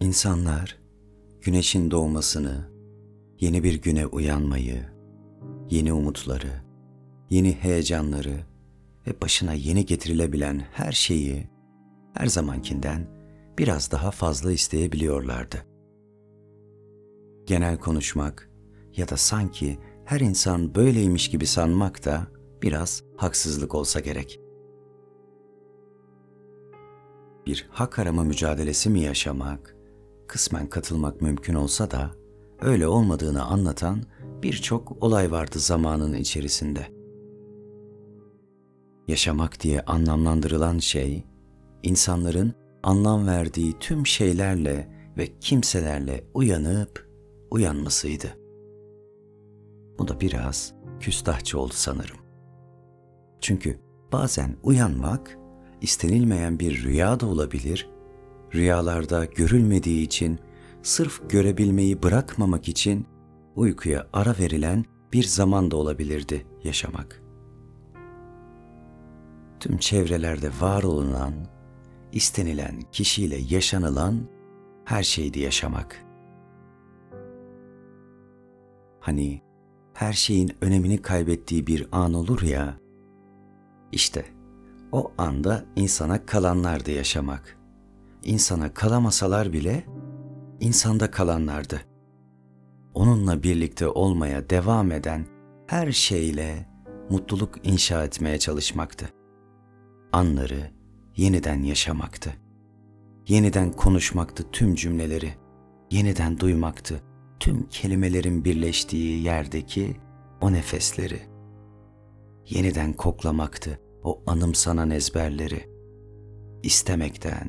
İnsanlar güneşin doğmasını, yeni bir güne uyanmayı, yeni umutları, yeni heyecanları ve başına yeni getirilebilen her şeyi her zamankinden biraz daha fazla isteyebiliyorlardı. Genel konuşmak ya da sanki her insan böyleymiş gibi sanmak da biraz haksızlık olsa gerek. Bir hak arama mücadelesi mi yaşamak, kısmen katılmak mümkün olsa da öyle olmadığını anlatan birçok olay vardı zamanın içerisinde. Yaşamak diye anlamlandırılan şey, insanların anlam verdiği tüm şeylerle ve kimselerle uyanıp uyanmasıydı. Bu da biraz küstahçı oldu sanırım. Çünkü bazen uyanmak istenilmeyen bir rüya da olabilir, rüyalarda görülmediği için sırf görebilmeyi bırakmamak için uykuya ara verilen bir zaman da olabilirdi yaşamak. Tüm çevrelerde var olunan, istenilen kişiyle yaşanılan her şeydi yaşamak. Hani her şeyin önemini kaybettiği bir an olur ya, işte o anda insana kalanlardı yaşamak. İnsana kalamasalar bile insanda kalanlardı. Onunla birlikte olmaya devam eden her şeyle mutluluk inşa etmeye çalışmaktı. Anları yeniden yaşamaktı. Yeniden konuşmaktı tüm cümleleri. Yeniden duymaktı tüm kelimelerin birleştiği yerdeki o nefesleri. Yeniden koklamaktı o anımsanan ezberleri. İstemekten,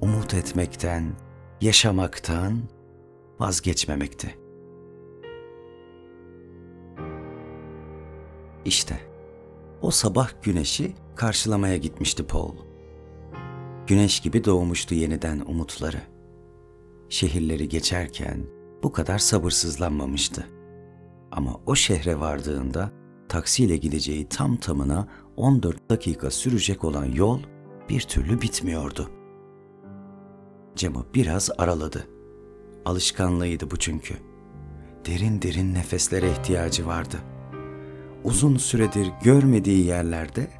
umut etmekten, yaşamaktan vazgeçmemekti. İşte o sabah güneşi karşılamaya gitmişti Paul. Güneş gibi doğmuştu yeniden umutları. Şehirleri geçerken bu kadar sabırsızlanmamıştı. Ama o şehre vardığında taksiyle gideceği tam tamına 14 dakika sürecek olan yol bir türlü bitmiyordu. Camı biraz araladı. Alışkanlığıydı bu çünkü. Derin derin nefeslere ihtiyacı vardı. Uzun süredir görmediği yerlerde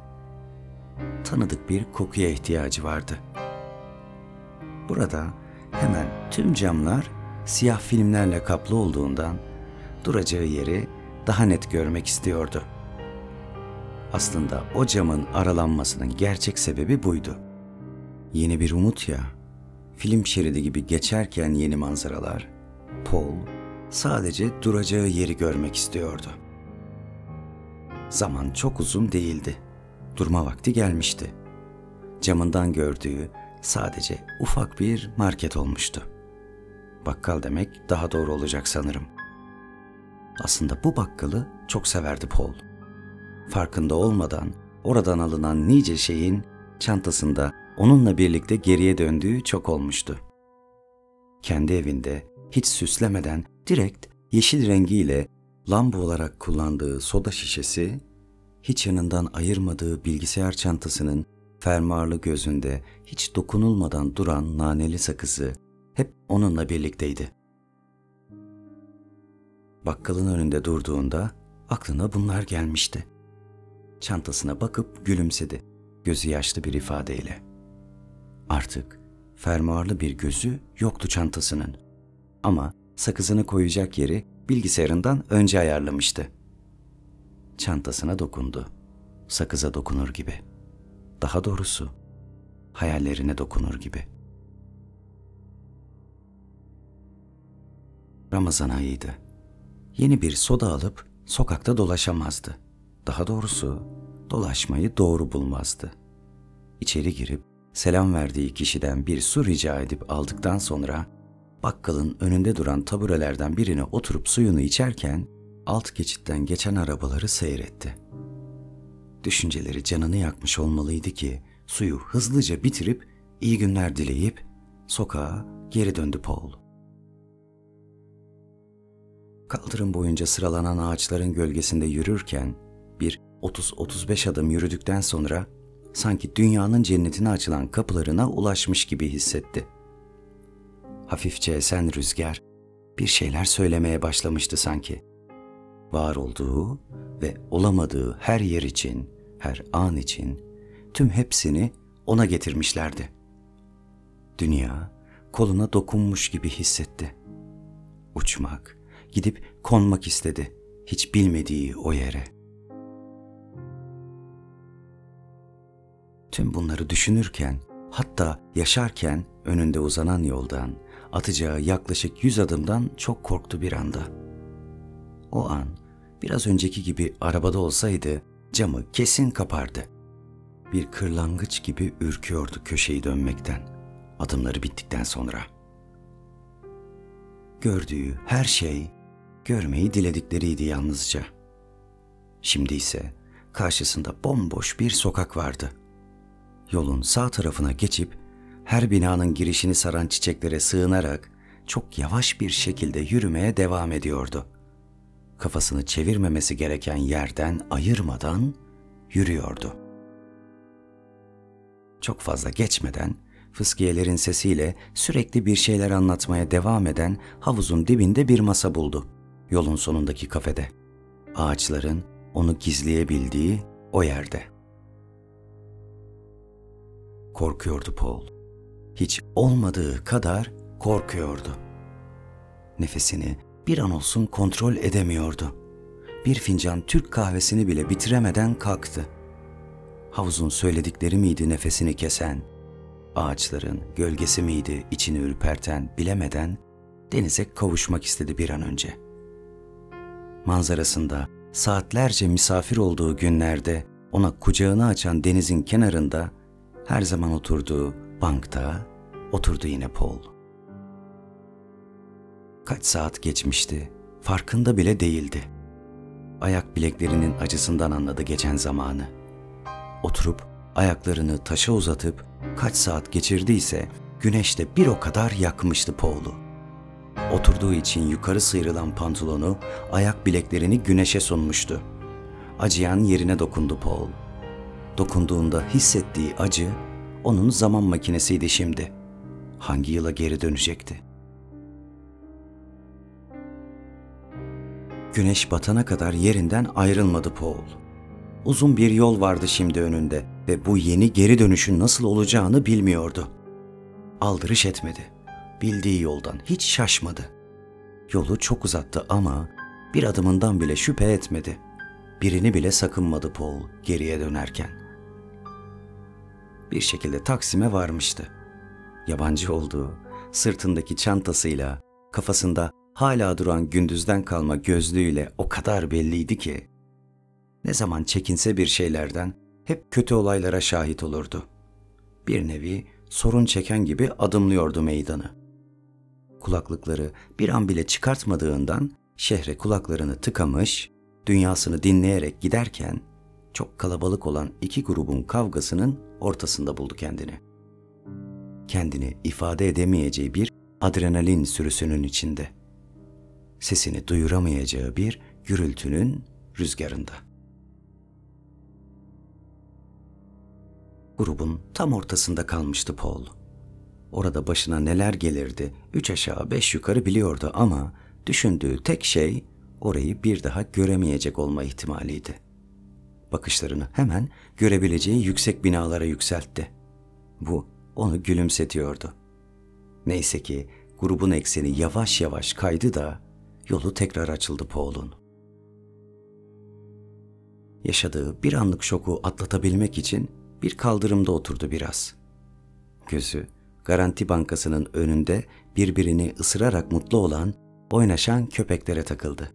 tanıdık bir kokuya ihtiyacı vardı. Burada hemen tüm camlar siyah filmlerle kaplı olduğundan duracağı yeri daha net görmek istiyordu. Aslında o camın aralanmasının gerçek sebebi buydu. Yeni bir umut ya. Film şeridi gibi geçerken yeni manzaralar, Paul sadece duracağı yeri görmek istiyordu. Zaman çok uzun değildi. Durma vakti gelmişti. Camından gördüğü sadece ufak bir market olmuştu. Bakkal demek daha doğru olacak sanırım. Aslında bu bakkalı çok severdi Paul. Farkında olmadan oradan alınan nice şeyin çantasında onunla birlikte geriye döndüğü çok olmuştu. Kendi evinde hiç süslemeden direkt yeşil rengiyle lamba olarak kullandığı soda şişesi, hiç yanından ayırmadığı bilgisayar çantasının fermuarlı gözünde hiç dokunulmadan duran naneli sakızı hep onunla birlikteydi. Bakkalın önünde durduğunda aklına bunlar gelmişti. Çantasına bakıp gülümsedi, gözü yaşlı bir ifadeyle. Artık fermuarlı bir gözü yoktu çantasının. Ama sakızını koyacak yeri bilgisayarından önce ayarlamıştı. Çantasına dokundu. Sakıza dokunur gibi. Daha doğrusu hayallerine dokunur gibi.'' Ramazan ayıydı. Yeni bir soda alıp sokakta dolaşamazdı. Daha doğrusu dolaşmayı doğru bulmazdı. İçeri girip selam verdiği kişiden bir su rica edip aldıktan sonra bakkalın önünde duran taburelerden birine oturup suyunu içerken alt geçitten geçen arabaları seyretti. Düşünceleri canını yakmış olmalıydı ki suyu hızlıca bitirip iyi günler dileyip sokağa geri döndü Paul. Kaldırım boyunca sıralanan ağaçların gölgesinde yürürken bir 30-35 adım yürüdükten sonra sanki dünyanın cennetine açılan kapılarına ulaşmış gibi hissetti. Hafifçe esen rüzgar bir şeyler söylemeye başlamıştı sanki. Var olduğu ve olamadığı her yer için, her an için tüm hepsini ona getirmişlerdi. Dünya koluna dokunmuş gibi hissetti. Uçmak, gidip konmak istedi hiç bilmediği o yere. Tüm bunları düşünürken, hatta yaşarken önünde uzanan yoldan, atacağı yaklaşık yüz adımdan çok korktu bir anda. O an biraz önceki gibi arabada olsaydı camı kesin kapardı. Bir kırlangıç gibi ürküyordu köşeyi dönmekten. Adımları bittikten sonra. Gördüğü her şey görmeyi diledikleriydi yalnızca. Şimdi ise karşısında bomboş bir sokak vardı. Yolun sağ tarafına geçip her binanın girişini saran çiçeklere sığınarak çok yavaş bir şekilde yürümeye devam ediyordu. Kafasını çevirmemesi gereken yerden ayırmadan yürüyordu. Çok fazla geçmeden fıskiyelerin sesiyle sürekli bir şeyler anlatmaya devam eden havuzun dibinde bir masa buldu. Yolun sonundaki kafede. Ağaçların onu gizleyebildiği o yerde. Korkuyordu Paul. Hiç olmadığı kadar korkuyordu. Nefesini bir an olsun kontrol edemiyordu. Bir fincan Türk kahvesini bile bitiremeden kalktı. Havuzun söyledikleri miydi nefesini kesen? Ağaçların gölgesi miydi içini ürperten bilemeden denize kavuşmak istedi bir an önce. Manzarasında saatlerce misafir olduğu günlerde ona kucağını açan denizin kenarında her zaman oturduğu bankta oturdu yine Paul. Kaç saat geçmişti, farkında bile değildi. Ayak bileklerinin acısından anladı geçen zamanı. Oturup ayaklarını taşa uzatıp kaç saat geçirdiyse güneşte bir o kadar yakmıştı Paul'u. Oturduğu için yukarı sıyrılan pantolonu ayak bileklerini güneşe sunmuştu. Acıyan yerine dokundu Paul. Dokunduğunda hissettiği acı onun zaman makinesiydi şimdi. Hangi yıla geri dönecekti? Güneş batana kadar yerinden ayrılmadı Paul. Uzun bir yol vardı şimdi önünde ve bu yeni geri dönüşün nasıl olacağını bilmiyordu. Aldırış etmedi. Bildiği yoldan hiç şaşmadı. Yolu çok uzattı ama bir adımından bile şüphe etmedi. Birini bile sakınmadı Paul geriye dönerken. Bir şekilde Taksim'e varmıştı. Yabancı olduğu, sırtındaki çantasıyla, kafasında hala duran gündüzden kalma gözlüğüyle o kadar belliydi ki ne zaman çekinse bir şeylerden hep kötü olaylara şahit olurdu. Bir nevi sorun çeken gibi adımlıyordu meydanı. Kulaklıkları bir an bile çıkartmadığından şehre kulaklarını tıkamış, dünyasını dinleyerek giderken çok kalabalık olan iki grubun kavgasının ortasında buldu kendini. Kendini ifade edemeyeceği bir adrenalin sürüsünün içinde. Sesini duyuramayacağı bir gürültünün rüzgarında. Grubun tam ortasında kalmıştı Paul. Orada başına neler gelirdi, üç aşağı beş yukarı biliyordu ama düşündüğü tek şey orayı bir daha göremeyecek olma ihtimaliydi. Bakışlarını hemen görebileceği yüksek binalara yükseltti. Bu onu gülümsetiyordu. Neyse ki grubun ekseni yavaş yavaş kaydı da yolu tekrar açıldı Paul'un. Yaşadığı bir anlık şoku atlatabilmek için bir kaldırımda oturdu biraz. Gözü Garanti Bankası'nın önünde birbirini ısırarak mutlu olan, oynaşan köpeklere takıldı.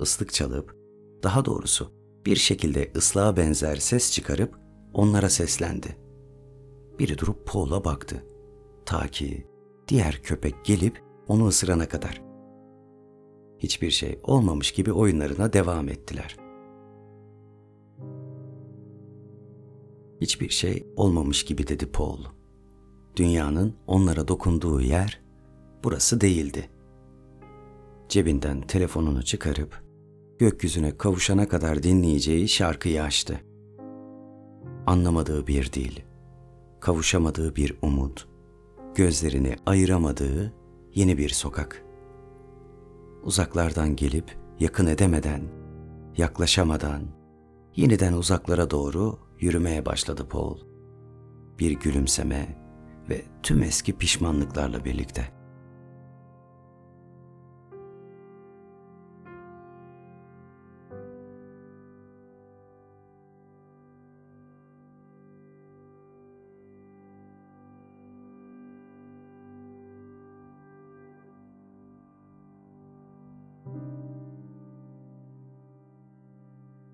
Islık çalıp, daha doğrusu bir şekilde ıslığa benzer ses çıkarıp onlara seslendi. Biri durup Paul'a baktı. Ta ki diğer köpek gelip onu ısırana kadar. Hiçbir şey olmamış gibi oyunlarına devam ettiler. Hiçbir şey olmamış gibi dedi Paul. Dünyanın onlara dokunduğu yer burası değildi. Cebinden telefonunu çıkarıp gökyüzüne kavuşana kadar dinleyeceği şarkıyı açtı. Anlamadığı bir dil, kavuşamadığı bir umut, gözlerini ayıramadığı yeni bir sokak. Uzaklardan gelip yakın edemeden, yaklaşamadan, yeniden uzaklara doğru yürümeye başladı Paul. Bir gülümseme ve tüm eski pişmanlıklarla birlikte.''